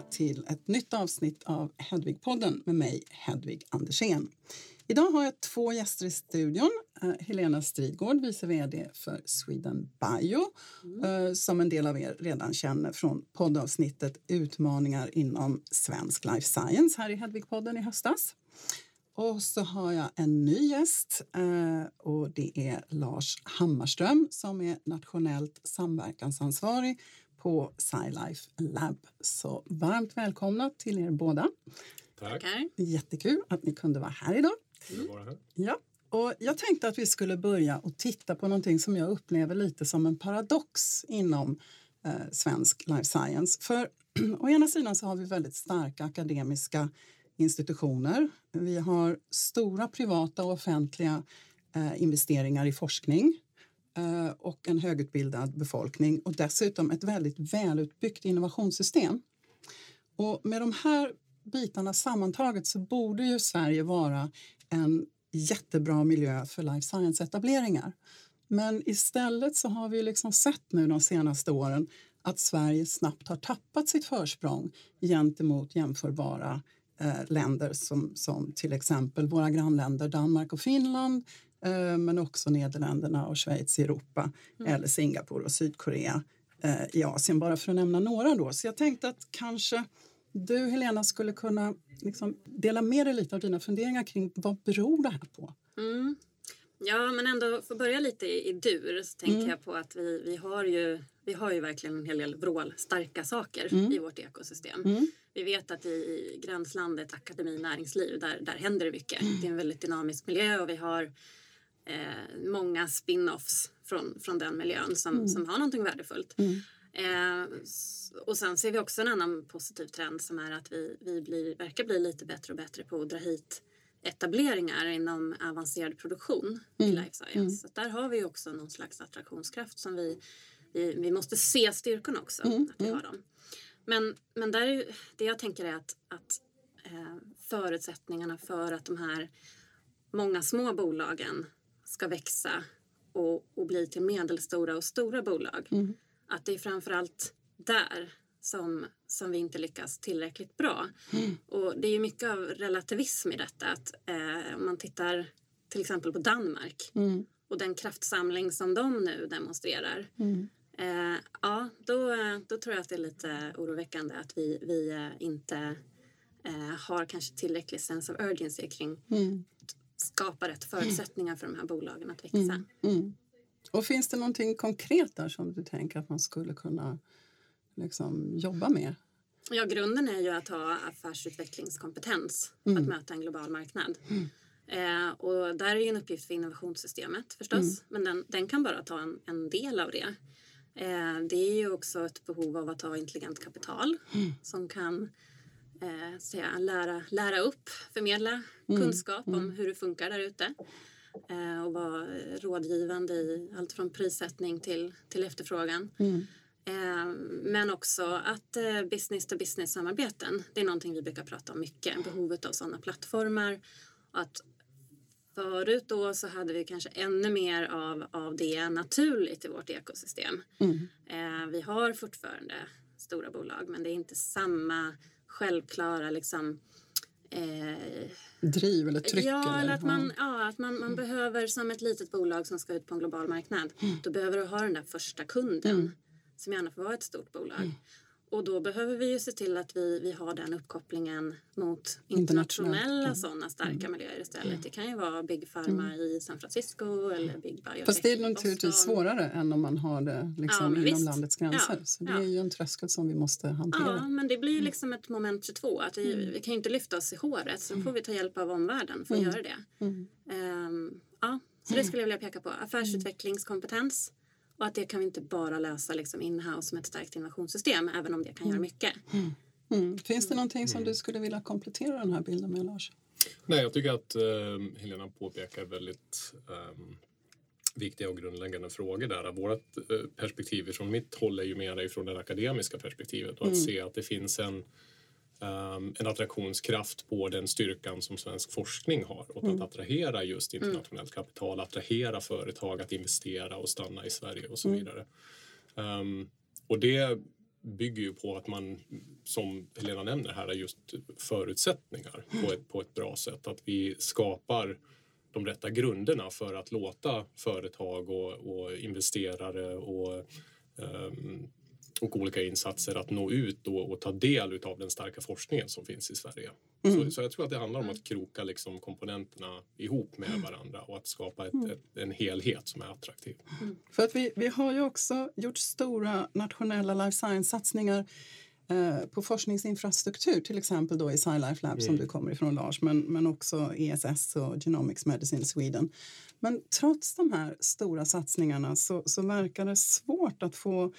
välkomna till ett nytt avsnitt av Hedvig-podden med mig, Hedvig Andersén. Idag har jag två gäster i studion. Uh, Helena Stridgård, vice vd för Sweden Bio mm. uh, som en del av er redan känner från poddavsnittet Utmaningar inom svensk life science här i Hedvig-podden i höstas. Och så har jag en ny gäst uh, och det är Lars Hammarström som är nationellt samverkansansvarig på SciLife Lab. Så varmt välkomna till er båda. Tack. Jättekul att ni kunde vara här idag. Mm. Ja. Och jag tänkte att vi skulle börja och titta på någonting som jag upplever lite som en paradox inom eh, svensk life science. För å ena sidan så har vi väldigt starka akademiska institutioner. Vi har stora privata och offentliga eh, investeringar i forskning Eh, och en högutbildad befolkning och dessutom ett väldigt välutbyggt innovationssystem. Och med de här bitarna sammantaget så borde ju Sverige vara en jättebra miljö för life science-etableringar. Men istället så har vi liksom sett nu de senaste åren att Sverige snabbt har tappat sitt försprång gentemot jämförbara eh, länder som, som till exempel våra grannländer Danmark och Finland men också Nederländerna och Schweiz i Europa mm. eller Singapore och Sydkorea eh, i Asien, bara för att nämna några. Då. Så jag tänkte att kanske du, Helena, skulle kunna liksom dela med dig lite av dina funderingar kring vad beror det här på? Mm. Ja, men ändå för att börja lite i, i dur så tänker mm. jag på att vi, vi, har ju, vi har ju verkligen en hel del vrålstarka saker mm. i vårt ekosystem. Mm. Vi vet att i, i gränslandet akademi näringsliv, där, där händer det mycket. Det är en väldigt dynamisk miljö och vi har eh, många spin-offs från, från den miljön som, mm. som har någonting värdefullt. Mm. Eh, och sen ser vi också en annan positiv trend som är att vi, vi blir, verkar bli lite bättre och bättre på att dra hit etableringar inom avancerad produktion mm. i life science. Mm. Så där har vi också någon slags attraktionskraft som vi, vi, vi måste se styrkorna också. Mm. Att vi mm. har dem. Men, men där är, det jag tänker är att, att eh, förutsättningarna för att de här många små bolagen ska växa och, och bli till medelstora och stora bolag mm att det är framförallt där som, som vi inte lyckas tillräckligt bra. Mm. Och det är ju mycket av relativism i detta. Att, eh, om man tittar till exempel på Danmark mm. och den kraftsamling som de nu demonstrerar. Mm. Eh, ja, då, då tror jag att det är lite oroväckande att vi, vi eh, inte eh, har kanske tillräcklig sense of urgency kring mm. Skapa rätt förutsättningar för de här bolagen att växa. Mm. Mm. Och finns det någonting konkret där som du tänker att man skulle kunna liksom, jobba med? Ja, grunden är ju att ha affärsutvecklingskompetens mm. att möta en global marknad. Mm. Eh, och där är ju en uppgift för innovationssystemet förstås, mm. men den, den, kan bara ta en, en del av det. Eh, det är ju också ett behov av att ha intelligent kapital mm. som kan eh, säga, lära, lära upp, förmedla mm. kunskap om mm. hur det funkar där ute. Eh, och vara rådgivande i allt från prissättning till, till efterfrågan. Mm. Eh, men också att eh, business to business samarbeten, det är någonting vi brukar prata om mycket. Behovet av sådana plattformar. Att förut då så hade vi kanske ännu mer av, av det naturligt i vårt ekosystem. Mm. Vi har fortfarande stora bolag men det är inte samma självklara liksom eh, driv eller tryck? Ja, eller, eller att man, ja, att man, man mm. behöver som ett litet bolag som ska ut på en global marknad. Mm. Då behöver du ha den där första kunden mm. som gärna får vara ett stort bolag. Mm. Och då behöver vi ju se till att vi, vi har den uppkopplingen mot internationella mm. sådana starka mm. miljöer istället. Mm. Det kan ju vara Big Pharma mm. i San Francisco eller Big Biotech Fast det är naturligtvis svårare än om man har det liksom ja, inom visst. landets gränser. Ja, så det ja. är ju en tröskel som vi måste hantera. Ja, men det blir ju mm. liksom ett moment 22. Att vi, mm. vi kan ju inte lyfta oss i håret så får vi ta hjälp av omvärlden för att göra det. Um, ja, så det skulle jag vilja peka på. Affärsutvecklingskompetens och att det kan vi inte bara lösa liksom in-house med ett starkt innovationssystem, även om det kan mm. göra mycket. Mm. Mm. Finns det någonting som du skulle vilja komplettera den här bilden med, Lars? Nej, jag tycker att eh, Helena påpekar väldigt eh, viktiga och grundläggande frågor där. Vårt eh, perspektiv från mitt håll är ju mer ifrån det akademiska perspektivet och att mm. se att det finns en en attraktionskraft på den styrkan som svensk forskning har och mm. att attrahera just mm. internationellt kapital, attrahera företag att investera och stanna i Sverige och så mm. vidare. Um, och det bygger ju på att man, som Helena nämner här, är just förutsättningar på ett, på ett bra sätt. Att vi skapar de rätta grunderna för att låta företag och, och investerare och um, och olika insatser att nå ut och, och ta del av den starka forskningen som finns i Sverige. Mm. Så, så, jag tror att det handlar om att kroka liksom komponenterna ihop med mm. varandra och att skapa ett, mm. ett, en helhet som är attraktiv. Mm. För att vi, vi har ju också gjort stora nationella life science-satsningar eh, på forskningsinfrastruktur, till exempel då i SciLife Lab som mm. du kommer ifrån Lars, men, men också ESS och Genomics Medicine Sweden. Men trots de här stora satsningarna så, så verkar det svårt att få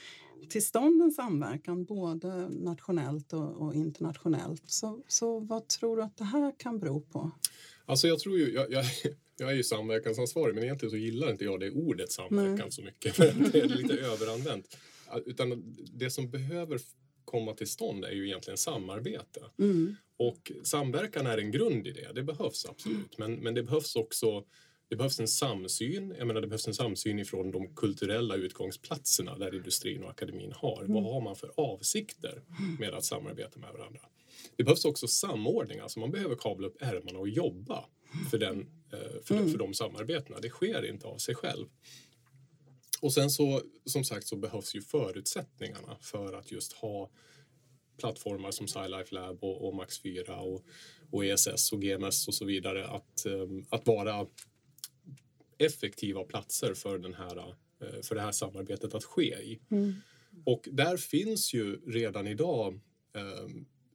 till stånd en samverkan både nationellt och, och, internationellt. Så, så vad tror du att det här kan bero på? Alltså jag tror ju, jag, jag, jag är ju samverkansansvarig men egentligen så gillar inte jag det ordet samverkan Nej. så mycket det är lite överanvänt. Utan det som behöver komma till stånd är ju egentligen samarbete. Mm. Och samverkan är en grund i det, det behövs absolut. Men, men det behövs också det behövs en samsyn. Jag menar, det behövs en samsyn ifrån de kulturella utgångsplatserna där industrin och akademin har. Mm. Vad har man för avsikter med att samarbeta med varandra? Det behövs också samordning, alltså man behöver kavla upp ärmarna och jobba för, den, eh, för, mm. för de samarbetena. Det sker inte av sig själv. Och sen så, som sagt, så behövs ju förutsättningarna för att just ha plattformar som SciLife Lab och, och Max4 och, och ESS och GMS och så vidare att, um, att vara effektiva platser för, den här, eh, för det här samarbetet att ske i. Mm. Och där finns ju redan idag eh,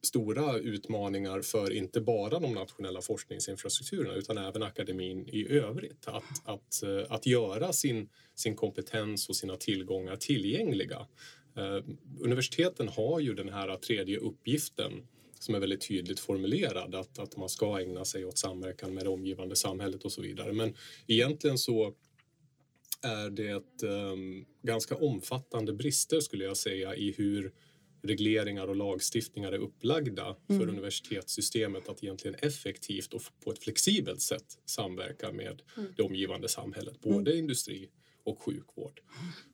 stora utmaningar för inte bara de nationella forskningsinfrastrukturerna utan även akademin i övrigt. Att, att, eh, att göra sin, sin kompetens och sina tillgångar tillgängliga. Eh, universiteten har ju den här tredje uppgiften som är väldigt tydligt formulerad att, att man ska ägna sig åt samverkan med det omgivande samhället och så vidare. Men egentligen så är det um, ganska omfattande brister skulle jag säga i hur regleringar och lagstiftningar är upplagda mm. för universitetssystemet att egentligen effektivt och på ett flexibelt sätt samverka med mm. det omgivande samhället, både mm. industri och sjukvård.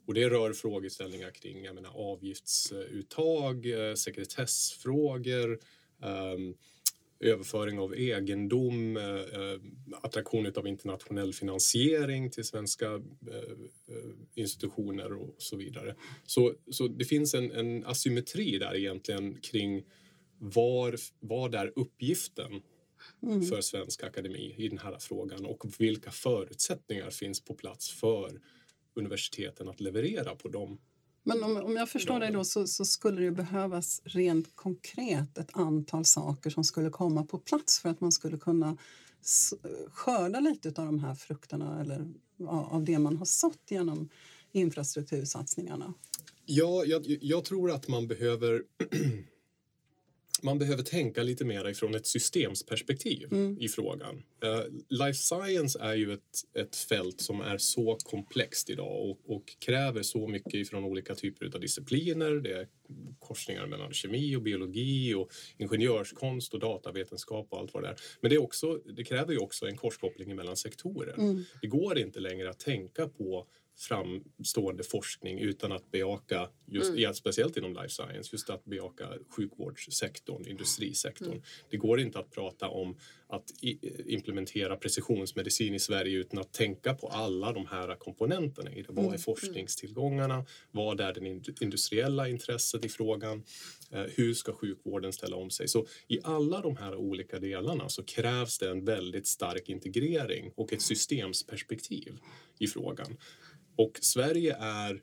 Och det rör frågeställningar kring jag menar, avgiftsuttag, eh, sekretessfrågor, um, överföring av egendom, eh, attraktion av internationell finansiering till svenska eh, institutioner och så vidare. Så, så det finns en, en asymmetri där egentligen kring var, vad är uppgiften mm. för svensk akademi i den här frågan och vilka förutsättningar finns på plats för universiteten att leverera på dem. Men om, om jag förstår dig då så, så, skulle det behövas rent konkret ett antal saker som skulle komma på plats för att man skulle kunna skörda lite av de här frukterna eller av det man har sått genom infrastruktursatsningarna? Ja, jag, jag tror att man behöver man behöver tänka lite mer ifrån ett systemsperspektiv mm. i frågan. Uh, life science är ju ett, ett fält som är så komplext idag och, och, kräver så mycket ifrån olika typer av discipliner. Det är korsningar mellan kemi och biologi och ingenjörskonst och datavetenskap och allt vad det är. Men det, är också, det kräver ju också en korskoppling mellan sektorer. Mm. Det går inte längre att tänka på framstående forskning utan att bejaka, just, mm. ja, speciellt inom life science, just att bejaka sjukvårdssektorn, industrisektorn. Mm. Det går inte att prata om att implementera precisionsmedicin i Sverige utan att tänka på alla de här komponenterna i det. Vad är mm. forskningstillgångarna? Vad är det industriella intresset i frågan? Eh, hur ska sjukvården ställa om sig? Så i alla de här olika delarna så krävs det en väldigt stark integrering och ett systemsperspektiv i frågan. Och Sverige är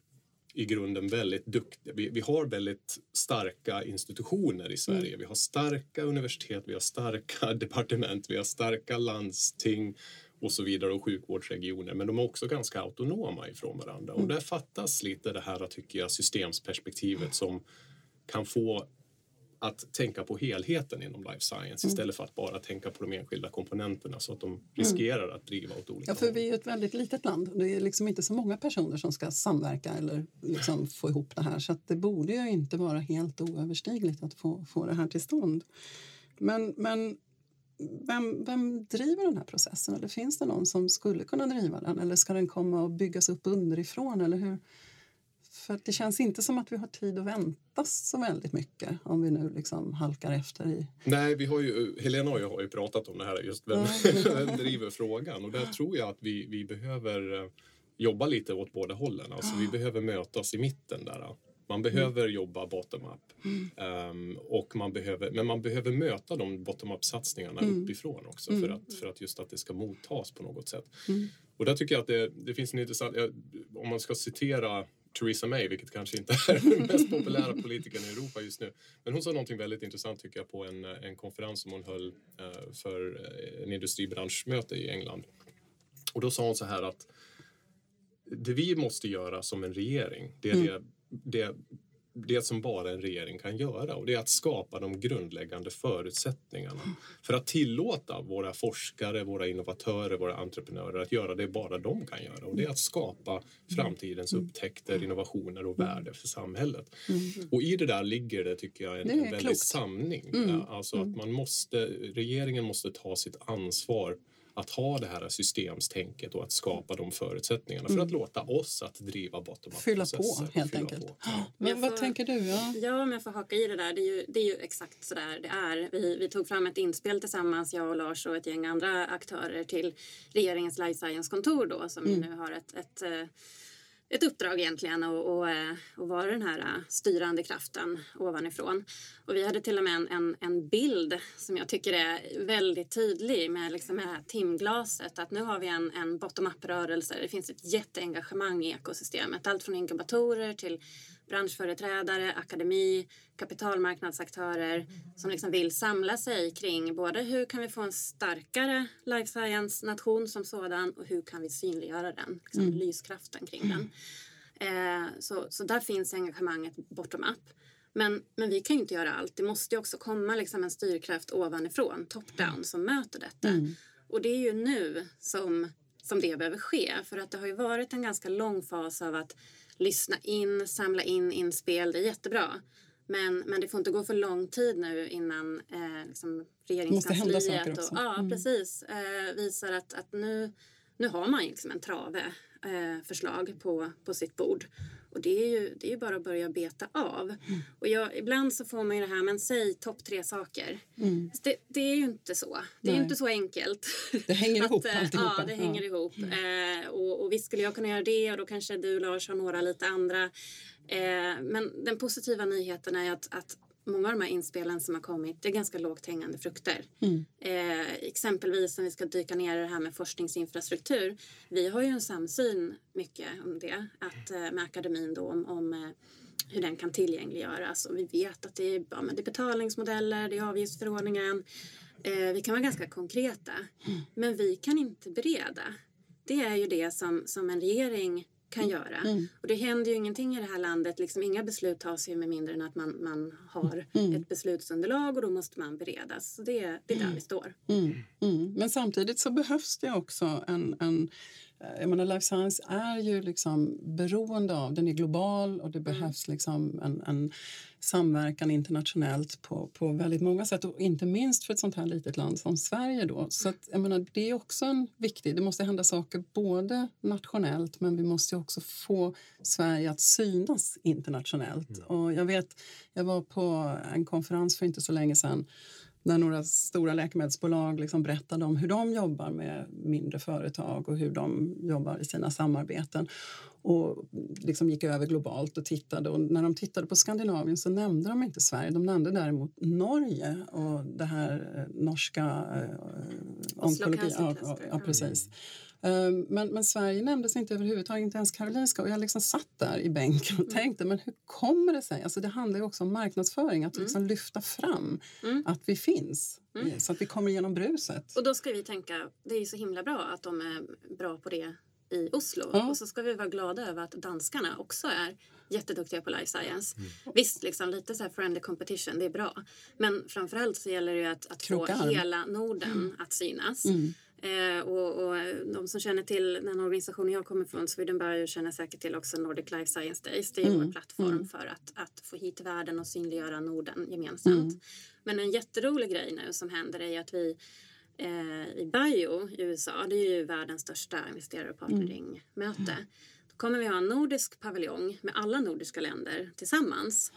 i grunden väldigt duktiga. Vi, vi, har väldigt starka institutioner i Sverige. Mm. Vi har starka universitet, vi har starka departement, vi har starka landsting och så vidare och sjukvårdsregioner. Men de är också ganska autonoma ifrån varandra. Mm. Och där fattas lite det här, tycker jag, systemsperspektivet som kan få att tänka på helheten inom life science mm. istället för att bara tänka på de enskilda komponenterna så att de riskerar mm. att driva åt olika Ja, för vi är ett väldigt litet land. Det är liksom inte så många personer som ska samverka eller liksom få ihop det här så det borde ju inte vara helt oöverstigligt att få, få det här till stånd. Men, men vem, vem driver den här processen? Eller finns det någon som skulle kunna driva den? Eller ska den komma och byggas upp underifrån? Eller hur? För det känns inte som att vi har tid att vänta så väldigt mycket om vi nu liksom halkar efter i... Nej, vi har ju, Helena och jag har ju pratat om det här, just vem, vem driver frågan? Och där tror jag att vi, vi behöver eh, jobba lite åt båda hållen. Alltså, vi behöver mötas i mitten där. Man behöver mm. jobba bottom-up. Mm. Um, och man behöver, men man behöver möta de bottom-up-satsningarna mm. uppifrån också för, att, för att just att det ska mottas på något sätt. Och där tycker jag att det, det finns en intressant, om man ska citera Theresa May, vilket kanske inte är den mest populära politikern i Europa just nu. Men hon sa någonting väldigt intressant tycker jag på en, en konferens som hon höll uh, för en industribranschmöte i England. Och då sa hon så här att det vi måste göra som en regering, det är mm. det, det det som bara en regering kan göra och det är att skapa de grundläggande förutsättningarna för att tillåta våra forskare, våra innovatörer, våra entreprenörer att göra det bara de kan göra och det är att skapa framtidens upptäckter, innovationer och värde för samhället. Och i det där ligger det, tycker jag, en, en väldig samling. Mm. Alltså att man måste, regeringen måste ta sitt ansvar att ha det här systemstänket och att skapa de förutsättningarna för att mm. låta oss att driva bottom Fylla på helt fylla enkelt. På. Ja. Men får, vad tänker du? Ja? ja, om jag får haka i det där. Det är ju, det är ju exakt så där det är. Vi, vi tog fram ett inspel tillsammans, jag och Lars och ett gäng andra aktörer till regeringens life science-kontor då som mm. nu har ett, ett eh, ett uppdrag egentligen att och, eh, och vara den här eh, styrande kraften ovanifrån. Och vi hade till och med en, en, en bild som jag tycker är väldigt tydlig med, liksom det här timglaset. Att nu har vi en, en bottom-up-rörelse. Det finns ett jätteengagemang i ekosystemet. Allt från inkubatorer till branschföreträdare, akademi, kapitalmarknadsaktörer som liksom vill samla sig kring både hur kan vi få en starkare life science-nation som sådan och hur kan vi synliggöra den, liksom mm. lyskraften kring den. Eh, så, så där finns engagemanget bottom-up. Men, men vi kan ju inte göra allt. Det måste ju också komma liksom en styrkraft ovanifrån, top-down, som möter detta. Mm. Och det är ju nu som, som det behöver ske. För att det har ju varit en ganska lång fas av att lyssna in, samla in inspel. Det är jättebra. Men, men det får inte gå för lång tid nu innan eh, liksom regeringskansliet och, ja, mm. precis, eh, visar att, att nu, nu har man liksom en trave eh, förslag på, på sitt bord. Och det är ju, det är ju bara att börja beta av. Mm. Och jag, ibland så får man ju det här, men säg topp tre saker. Mm. Det, det, är ju inte så. Det är ju inte så enkelt. Det hänger ihop att, alltihopa. Ja, det hänger ja. ihop. Mm. Eh, och, och visst skulle jag kunna göra det och då kanske du Lars har några lite andra. Eh, men den positiva nyheten är att, att många av de här inspelen som har kommit, det är ganska lågt hängande frukter. Mm. Eh, exempelvis om vi ska dyka ner i det här med forskningsinfrastruktur. Vi har ju en samsyn mycket om det, att, eh, med akademin då om, om eh, hur den kan tillgängliggöras. Och vi vet att det är, ja, det är betalningsmodeller, det är avgiftsförordningen. Eh, vi kan vara ganska konkreta, mm. men vi kan inte bereda. Det är ju det som, som en regering kan mm. göra. Mm. Och det händer ju ingenting i det här landet. Liksom, inga beslut tas ju med mindre än att man, man har mm. ett beslutsunderlag och då måste man beredas. Så det, det är där mm. vi står. Mm. mm. Men samtidigt så behövs det också en, en jag menar, life science är ju liksom beroende av, den är global och det mm. behövs liksom en, en samverkan internationellt på, på väldigt många sätt och inte minst för ett sånt här litet land som Sverige. Då. Så att, jag menar, det är också en viktig, det måste hända saker både nationellt men vi måste också få Sverige att synas internationellt. Mm. Och jag vet, jag var på en konferens för inte så länge sedan när några stora läkemedelsbolag liksom berättade om hur de jobbar med mindre företag och hur de jobbar i sina samarbeten och liksom gick över globalt och tittade. Och när de tittade på Skandinavien så nämnde de inte Sverige. De nämnde däremot Norge och det här eh, norska eh, onkologi. Ja, ja, precis. Ehm, men, men, Sverige nämndes inte överhuvudtaget, inte ens Karolinska. Och jag liksom satt där i bänken och mm. tänkte, men hur kommer det sig? Alltså det handlar ju också om marknadsföring, att mm. liksom lyfta fram mm. att vi finns. Mm. Så att vi kommer genom bruset. Och då ska vi tänka, det är ju så himla bra att de är bra på det i Oslo. Ja. Och så ska vi vara glada över att danskarna också är jätteduktiga på life science. Mm. Visst, liksom, lite så här friendly competition, det är bra. Men framförallt så gäller det ju att, att få hela Norden mm. att synas. Mm. Eh, och, och, de som känner till den organisationen jag kommer från, Swedenberg, känner säkert till också Nordic Life Science Days. Det är mm. vår plattform mm. för att, att få hit världen och synliggöra Norden gemensamt. Mm. Men en jätterolig grej nu som händer är att vi i Bio i USA, det är ju världens största investerare och partneringmöte. Mm kommer vi ha en nordisk paviljong med alla nordiska länder tillsammans.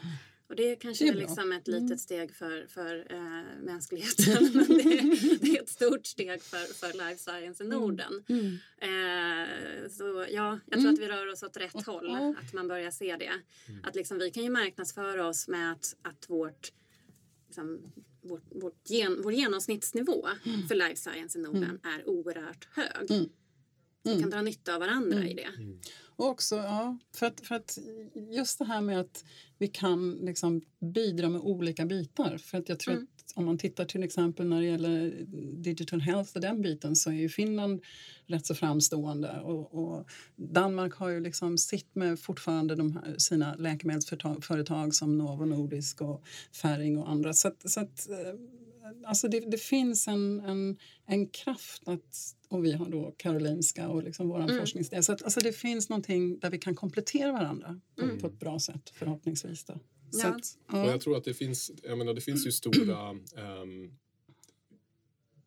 Och det kanske det är, är liksom ett litet mm. steg för, för äh, mänskligheten men det är, det är, ett stort steg för, för life science i mm. Norden. Mm. Äh, så ja, jag tror mm. att vi rör oss åt rätt håll, att man börjar se det. Mm. Att liksom, vi kan ju marknadsföra oss med att, att vårt liksom, vårt, vårt gen, vår genomsnittsnivå mm. för life science i Norden mm. är oerhört hög. Mm. Vi kan mm. dra nytta av varandra i det. Och också, ja, för att, för att just det här med att vi kan liksom bidra med olika bitar. För att jag tror mm. att om man tittar till exempel när det gäller digital health och den biten så är ju Finland rätt så framstående. Och, och Danmark har ju liksom sitt med fortfarande de här, sina läkemedelsföretag som Novo Nordisk och Ferring och andra. Så att, så att eh, alltså det, det, finns en, en, en kraft att, och vi har då Karolinska och liksom vår mm. forskningsdel. Så att, alltså det finns någonting där vi kan komplettera varandra på, mm. på ett bra sätt förhoppningsvis. Då. Ja. Att, ja. Och jag tror att det finns, jag menar, det finns ju stora um,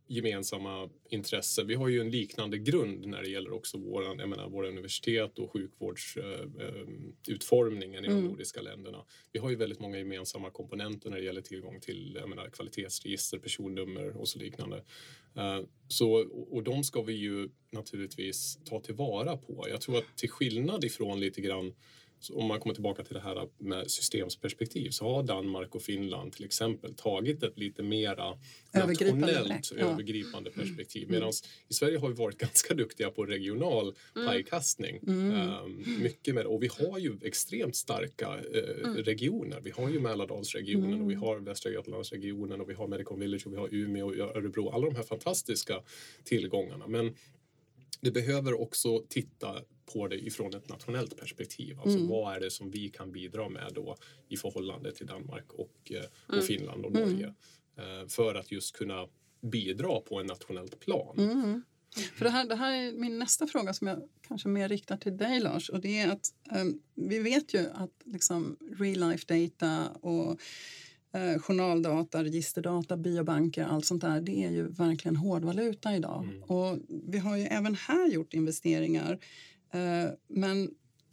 gemensamma intressen. Vi har ju en liknande grund när det gäller också våra, jag menar, våra universitet och sjukvårdsutformningen uh, i de mm. nordiska länderna. Vi har ju väldigt många gemensamma komponenter när det gäller tillgång till jag menar, kvalitetsregister, personnummer och så liknande. Uh, så, och de ska vi ju naturligtvis ta tillvara på. Jag tror att till skillnad ifrån lite grann så om man kommer tillbaka till det här med systemsperspektiv så har Danmark och Finland till exempel tagit ett lite mera övergripande, nationellt ja. övergripande perspektiv. Mm. Medan i Sverige har vi varit ganska duktiga på regional mm. pajkastning. Mm. Um, mycket och vi har ju extremt starka uh, mm. regioner. Vi har ju Mälardalsregionen mm. och vi har Västra Götalandsregionen och vi har Medicon Village och vi har Umeå och Örebro. Alla de här fantastiska tillgångarna. Men det behöver också titta på det ifrån ett nationellt perspektiv. Alltså mm. vad är det som vi kan bidra med då i förhållande till Danmark och, eh, och mm. Finland och Norge. Mm. För att just kunna bidra på en nationellt plan. Mm. För det här, det här är min nästa fråga som jag kanske mer riktar till dig Lars. Och det är att um, vi vet ju att liksom real life data och eh, journaldata, registerdata, biobanker, allt sånt där, det är ju verkligen hårdvaluta idag. Mm. Och vi har ju även här gjort investeringar Eh, men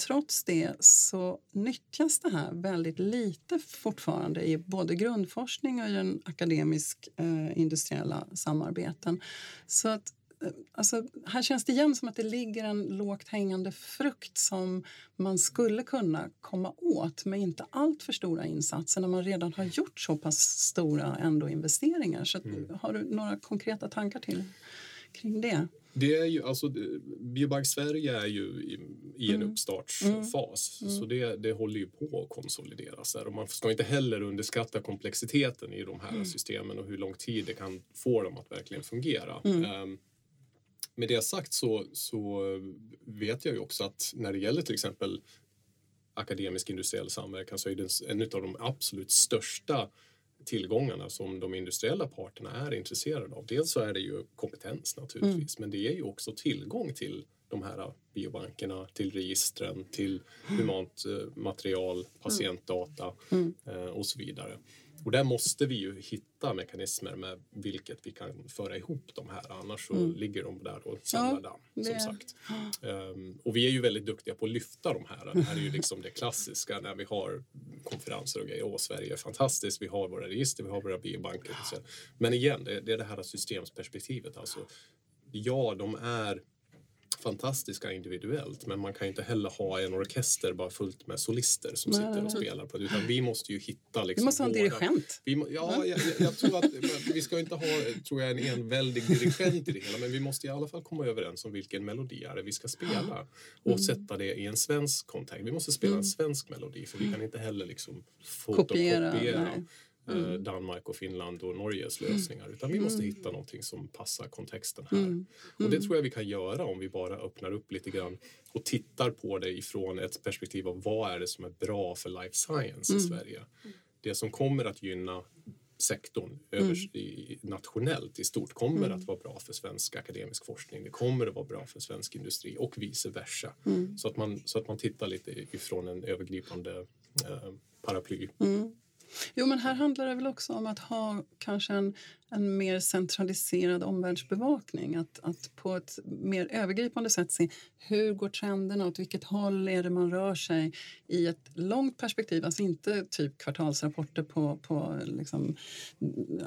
trots det så nyttjas det här väldigt lite fortfarande i både grundforskning och i den akademisk eh, industriella samarbeten. Så att Alltså, här känns det igen som att det ligger en lågt hängande frukt som man skulle kunna komma åt med inte allt för stora insatser när man redan har gjort så pass stora ändå investeringar. Så mm. Har du några konkreta tankar till kring det? Det är ju, alltså, Biobank Sverige är ju i, i en mm. uppstartsfas mm. så det, det håller ju på att konsolideras. Här. Och man ska inte heller underskatta komplexiteten i de här mm. systemen och hur lång tid det kan få dem att verkligen fungera. Um, med det sagt så, så vet jag ju också att när det gäller till exempel akademisk industriell samverkan så är det en av de absolut största tillgångarna som de industriella parterna är intresserade av. Dels så är det ju kompetens naturligtvis, mm. men det är ju också tillgång till de här biobankerna, till registren, till humant eh, material, patientdata mm. Eh, och så vidare. Och där måste vi ju hitta mekanismer med vilket vi kan föra ihop de här. Annars så mm. ligger de där och samlar ja, damm. Som sagt. Um, och vi är ju väldigt duktiga på att lyfta de här. Det här är ju liksom det klassiska när vi har konferenser och grejer. Åh, Sverige är fantastiskt. Vi har våra register, vi har våra biobanker. Men igen, det, det är det här systemsperspektivet. Alltså, ja, de är fantastiska individuellt men man kan inte heller ha en orkester bara fullt med solister som sitter och spelar på det utan vi måste ju hitta liksom Vi måste ha en dirigent. Vi, ja, jag, jag, tror att vi ska inte ha tror jag, en enväldig dirigent i det hela men vi måste i alla fall komma överens om vilken melodi är det vi ska spela och mm. sätta det i en svensk kontext. Vi måste spela en mm. svensk melodi för vi kan inte heller liksom fotokopiera kopiera mm. Danmark och Finland och Norges mm. lösningar utan vi måste mm. hitta någonting som passar kontexten här. Mm. Och det tror jag vi kan göra om vi bara öppnar upp lite grann och tittar på det ifrån ett perspektiv av vad är det som är bra för life science i Sverige. Det som kommer att gynna sektorn över, i, nationellt i stort kommer mm. att vara bra för svensk akademisk forskning. Det kommer att vara bra för svensk industri och vice versa. Mm. Så, att man, så att man tittar lite ifrån en övergripande eh, paraply. Mm. Jo, men här handlar det väl också om att ha kanske en, en mer centraliserad omvärldsbevakning. Att, att på ett mer övergripande sätt se hur går trenderna, åt vilket håll är det man rör sig i ett långt perspektiv. Alltså inte typ kvartalsrapporter på, på liksom,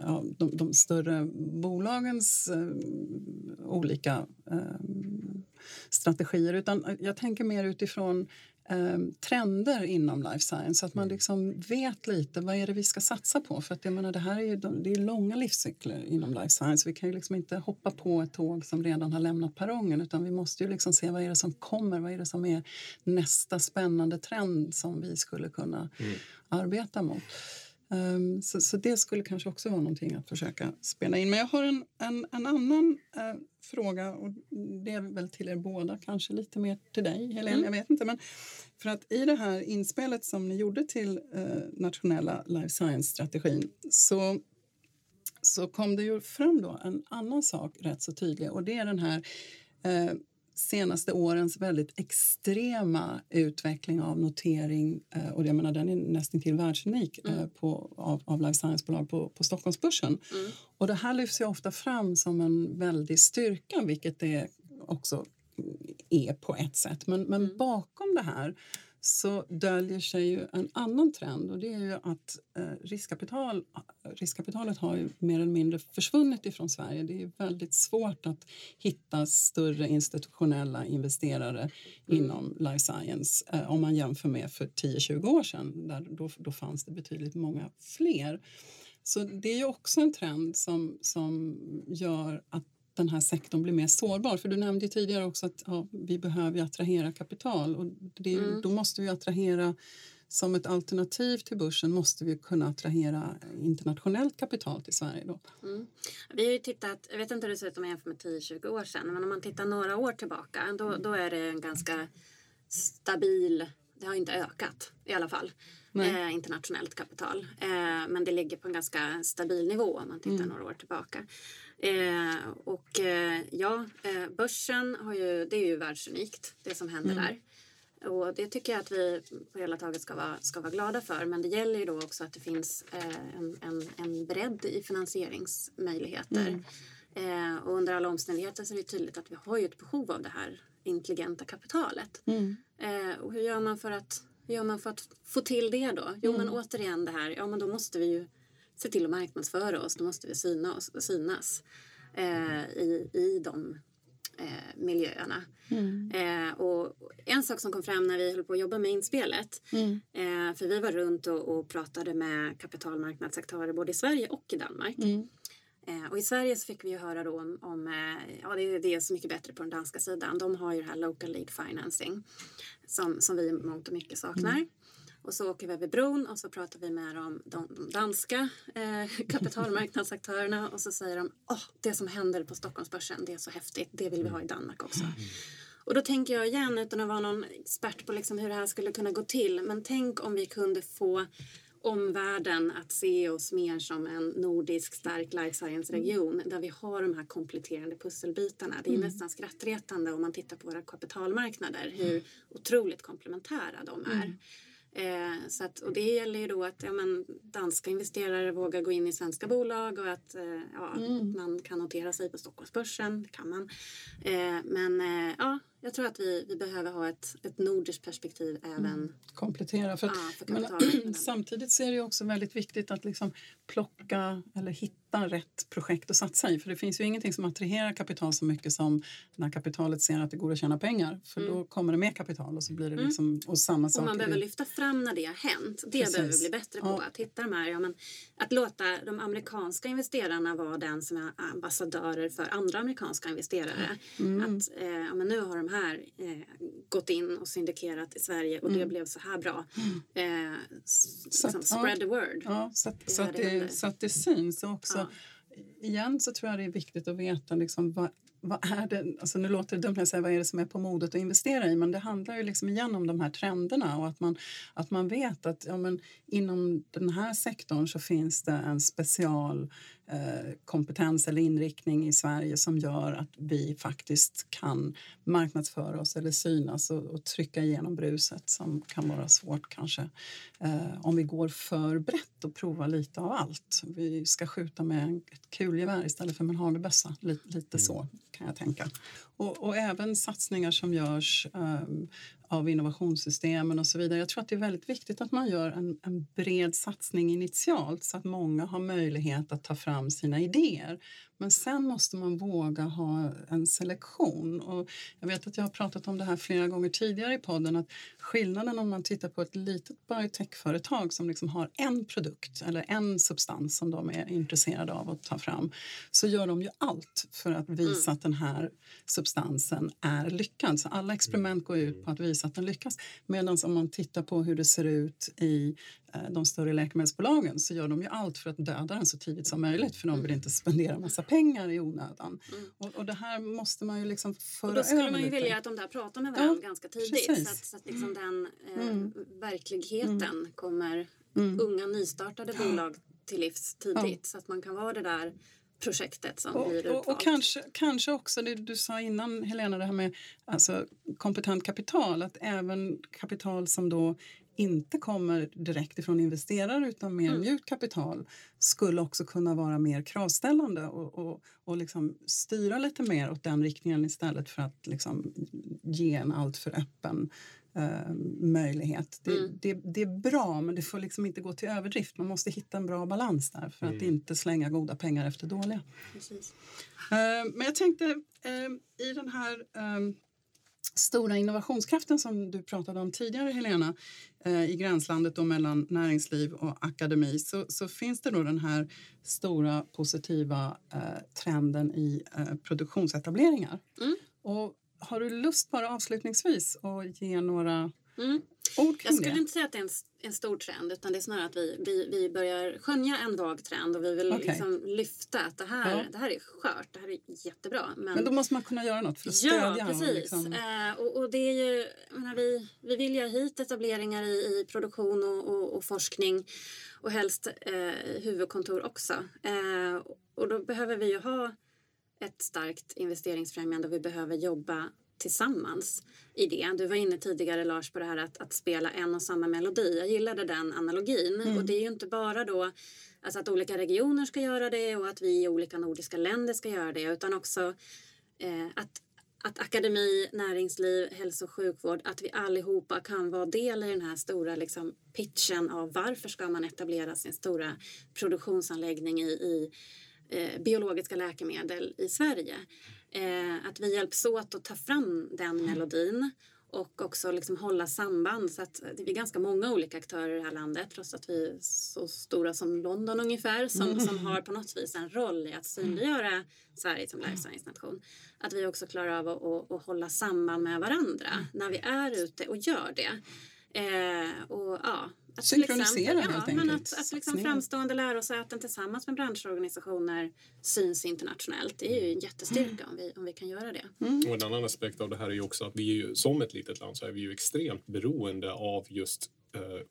ja, de, de, större bolagens eh, olika eh, strategier utan jag tänker mer utifrån eh, trender inom life science. Så att man mm. liksom vet lite vad är det vi ska satsa på. För att jag menar, det här är ju det är långa livscykler inom life science. Vi kan ju liksom inte hoppa på ett tåg som redan har lämnat perrongen utan vi måste ju liksom se vad är det som kommer. Vad är det som är nästa spännande trend som vi skulle kunna mm. arbeta mot. Um, så, så, det skulle kanske också vara någonting att försöka spela in. Men jag har en, en, en annan uh, fråga och det är väl till er båda, kanske lite mer till dig Helene, mm. jag vet inte. Men för att i det här inspelet som ni gjorde till uh, nationella life science-strategin så så kom det ju fram då en annan sak rätt så tydlig och det är den här uh, senaste årens väldigt extrema utveckling av notering eh, och jag menar, den är nästan till världsunik eh, mm. på, av, av life science-bolag på, på Stockholmsbörsen. Mm. Och det här lyfts ju ofta fram som en väldig styrka, vilket det också är på ett sätt. Men, men mm. bakom det här så döljer sig ju en annan trend och det är ju att eh, riskkapital, riskkapitalet har ju mer eller mindre försvunnit ifrån Sverige. Det är väldigt svårt att hitta större institutionella investerare mm. inom life science eh, om man jämför med för 10-20 år sedan. Där, då, då fanns det betydligt många fler. Så det är ju också en trend som, som gör att den här sektorn blir mer sårbar. För Du nämnde tidigare också att ja, vi behöver attrahera kapital och det, mm. då måste vi attrahera som ett alternativ till börsen måste vi kunna attrahera internationellt kapital till Sverige. Då. Mm. Vi har ju tittat, jag vet inte hur det ser ut om man jämför med 10-20 år sedan, men om man tittar några år tillbaka då, då är det en ganska stabil, det har inte ökat i alla fall, eh, internationellt kapital. Eh, men det ligger på en ganska stabil nivå om man tittar mm. några år tillbaka. Eh, och eh, ja, eh, börsen har ju, det är ju världsunikt det som händer mm. där. Och det tycker jag att vi på hela taget ska vara, ska vara glada för. Men det gäller ju då också att det finns eh, en, en, en bredd i finansieringsmöjligheter. Mm. Eh, och under alla omständigheter så är det tydligt att vi har ju ett behov av det här intelligenta kapitalet. Mm. Eh, och hur gör man för att hur gör man för att få till det då? Jo, mm. men återigen det här, ja men då måste vi ju se till att marknadsföra oss. Då måste vi syna oss, synas eh, i, i de eh, miljöerna. Mm. Eh, och en sak som kom fram när vi höll på att jobba med inspelet, mm. eh, för vi var runt och, och, pratade med kapitalmarknadsaktörer både i Sverige och i Danmark. Eh, och i Sverige så fick vi ju höra då om, om eh, ja det, det, är så mycket bättre på den danska sidan. De har ju det här local lead financing som, som vi i mångt och mycket saknar. Mm. Och så åker vi över bron och så pratar vi med de, de danska eh, kapitalmarknadsaktörerna och så säger de oh, det som händer på Stockholmsbörsen det är så häftigt, det vill vi ha i Danmark också. Mm. Och då tänker jag igen, utan att vara någon expert på liksom hur det här skulle kunna gå till, men tänk om vi kunde få omvärlden att se oss mer som en nordisk stark life science-region mm. där vi har de här kompletterande pusselbitarna. Det är mm. nästan skrattretande om man tittar på våra kapitalmarknader hur mm. otroligt komplementära de är. Mm. Eh, så att, och det gäller ju då att ja, men, danska investerare vågar gå in i svenska bolag och att eh, ja, mm. man kan notera sig på Stockholmsbörsen. Det kan man. Eh, men eh, ja, jag tror att vi, vi behöver ha ett, ett nordiskt perspektiv även. Mm. Komplettera. För, ja, för men, samtidigt så är det också väldigt viktigt att liksom plocka eller hitta rätt projekt att satsa i. För det finns ju ingenting som attraherar kapital så mycket som när kapitalet ser att det går att tjäna pengar. För mm. då kommer det mer kapital och så blir det mm. liksom, och samma sak. Och man behöver lyfta fram när det har hänt. Det Precis. behöver vi bli bättre på. Ja. Att hitta de här, ja, men, att låta de amerikanska investerarna vara den som är ambassadörer för andra amerikanska investerare. Mm. Att eh, ja, men nu har de här eh, gått in och syndikerat i Sverige och det mm. blev så här bra. Mm. Eh, så liksom, spread ja. the word. Ja, så, att, så, att det, så att det syns också. Ja igen så tror jag det är viktigt att veta liksom vad, vad är det, alltså nu låter det dumt att säga vad är det som är på modet att investera i men det handlar ju liksom igen om de här trenderna och att man, att man vet att ja, men inom den här sektorn så finns det en special kompetens eller inriktning i Sverige som gör att vi faktiskt kan marknadsföra oss eller synas och, och trycka igenom bruset som kan vara svårt kanske eh, om vi går för brett och provar lite av allt. Vi ska skjuta med ett kulgevär istället för med en hagelbössa, lite, lite så kan jag tänka. Och, och, även satsningar som görs um, av innovationssystemen och så vidare. Jag tror att det är väldigt viktigt att man gör en, en, bred satsning initialt så att många har möjlighet att ta fram sina idéer. Men sen måste man våga ha en selektion. Och jag vet att jag har pratat om det här flera gånger tidigare i podden att skillnaden om man tittar på ett litet biotechföretag som liksom har en produkt eller en substans som de är intresserade av att ta fram så gör de ju allt för att visa mm. att den här substansen är lyckad. Så alla experiment går ut på att visa att den lyckas. Medan om man tittar på hur det ser ut i de större läkemedelsbolagen så gör de ju allt för att döda den så tidigt som möjligt för de vill inte spendera massa pengar i onödan. Mm. Och, och, det här måste man ju liksom föra över Då skulle man ju lite. vilja att de där pratar med varandra ja, ganska tidigt precis. så att, så att liksom den eh, mm. verkligheten mm. kommer mm. unga nystartade bolag till livs tidigt ja. så att man kan vara det där projektet som och, blir utvalt. Och, och, kanske, kanske också det du sa innan Helena, det här med alltså, kompetent kapital, att även kapital som då inte kommer direkt ifrån investerare utan mer mm. mjukt kapital skulle också kunna vara mer kravställande och, och, och liksom styra lite mer åt den riktningen istället för att liksom ge en alltför öppen eh, möjlighet. Det, mm. det, det, är bra, men det får liksom inte gå till överdrift. Man måste hitta en bra balans där för mm. att inte slänga goda pengar efter dåliga. Eh, men jag tänkte eh, i den här eh, stora innovationskraften som du pratade om tidigare, Helena, eh, i gränslandet då mellan näringsliv och akademi så, så finns det då den här stora positiva eh, trenden i eh, produktionsetableringar. Mm. Och har du lust bara avslutningsvis att ge några mm. Ord kring Jag skulle det? inte säga att det är en, en, stor trend utan det är snarare att vi, vi, vi börjar skönja en vag trend och vi vill okay. liksom lyfta att det här, ja. det här är skört, det här är jättebra. Men, men då måste man kunna göra något för att stödja. Ja, precis. Och, liksom... eh, och, och, det är ju, menar, vi, vi vill ju ha hit etableringar i, i produktion och, och, och forskning och helst eh, huvudkontor också. Eh, och då behöver vi ju ha ett starkt investeringsfrämjande och vi behöver jobba tillsammans i det. Du var inne tidigare Lars på det här att, att spela en och samma melodi. Jag gillade den analogin mm. och det är ju inte bara då alltså att olika regioner ska göra det och att vi i olika nordiska länder ska göra det utan också eh, att att akademi, näringsliv, hälso och sjukvård, att vi allihopa kan vara del i den här stora liksom, pitchen av varför ska man etablera sin stora produktionsanläggning i, i eh, biologiska läkemedel i Sverige. Eh, att vi hjälps åt att ta fram den melodin och också liksom hålla samband så att det är ganska många olika aktörer i det här landet trots att vi är så stora som London ungefär som, mm. som har på något vis en roll i att synliggöra Sverige som life science-nation. Att vi också klarar av att, att, att hålla samman med varandra när vi är ute och gör det. Eh, och ja, att Synkronisera exempel, helt ja, enkelt. Men att, att liksom framstående lärosäten tillsammans med branschorganisationer syns internationellt. Det är ju en jättestyrka mm. om, vi, om vi kan göra det. Mm. Och en annan aspekt av det här är ju också att vi är ju, som ett litet land så är vi ju extremt beroende av just eh,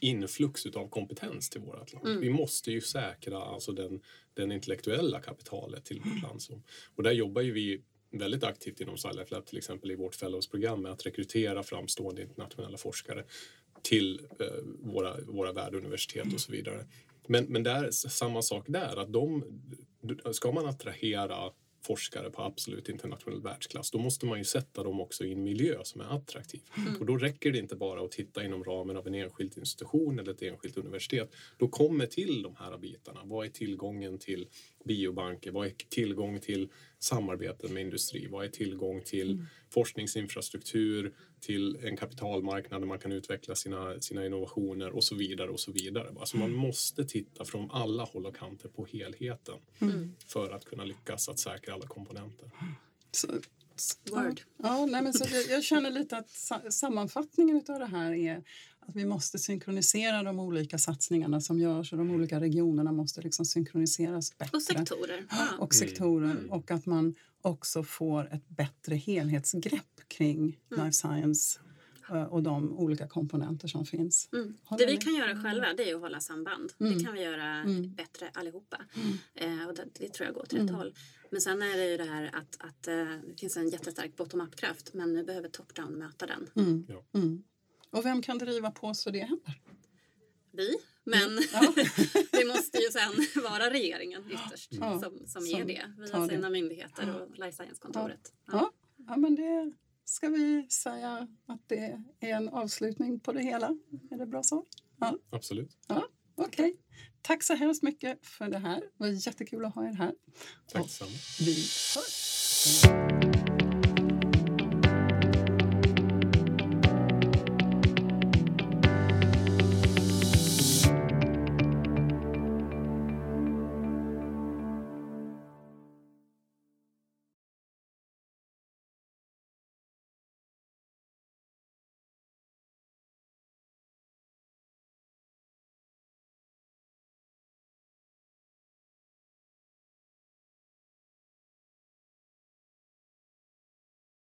influx av kompetens till vårt land. Mm. Vi måste ju säkra alltså den, den intellektuella kapitalet till vårt land. Som, och där jobbar ju vi väldigt aktivt inom SciLife Lab till exempel i vårt fellowsprogram med att rekrytera framstående internationella forskare till eh, våra, våra världuniversitet och så vidare. Men, men där, samma sak där, att de, ska man attrahera forskare på absolut internationell världsklass, då måste man ju sätta dem också i en miljö som är attraktiv. Mm. Och då räcker det inte bara att titta inom ramen av en enskild institution eller ett enskilt universitet. Då kommer till de här bitarna. Vad är tillgången till biobanker? Vad är tillgång till samarbeten med industri? Vad är tillgång till mm. forskningsinfrastruktur? Till en kapitalmarknad där man kan utveckla sina, sina innovationer och så vidare och så vidare. Alltså man måste titta från alla håll och kanter på helheten mm. för att kunna lyckas att säkra alla komponenter. Så, Word. Ja, nej, men så jag, jag känner lite att sammanfattningen av det här är att vi måste synkronisera de olika satsningarna som görs och de olika regionerna måste liksom synkroniseras bättre. Och sektorer. Ja. Och sektorer mm. och att man också får ett bättre helhetsgrepp kring mm. life science eh, och de olika komponenter som finns. Mm. Det vi kan göra själva det är att hålla samband. Mm. Det kan vi göra Mm. bättre allihopa. Mm. Eh, och det, det tror jag går åt rätt Mm. håll. Men sen är det ju det här att, att eh, det finns en jättestark bottom-up-kraft men nu behöver top-down möta den. Mm. Ja. Mm. Och vem kan driva på så det händer? Vi. Men Ja. det måste ju sen vara regeringen ytterst Ja, som, som som ger det via det. sina myndigheter och Life Science-kontoret. Ja. Ja, men det ska vi säga att det är en avslutning på det hela. Är det bra så? Absolut. Okej. Tack så hemskt mycket för det här. Det var jättekul att ha er här. Tack detsamma. Vi hörs!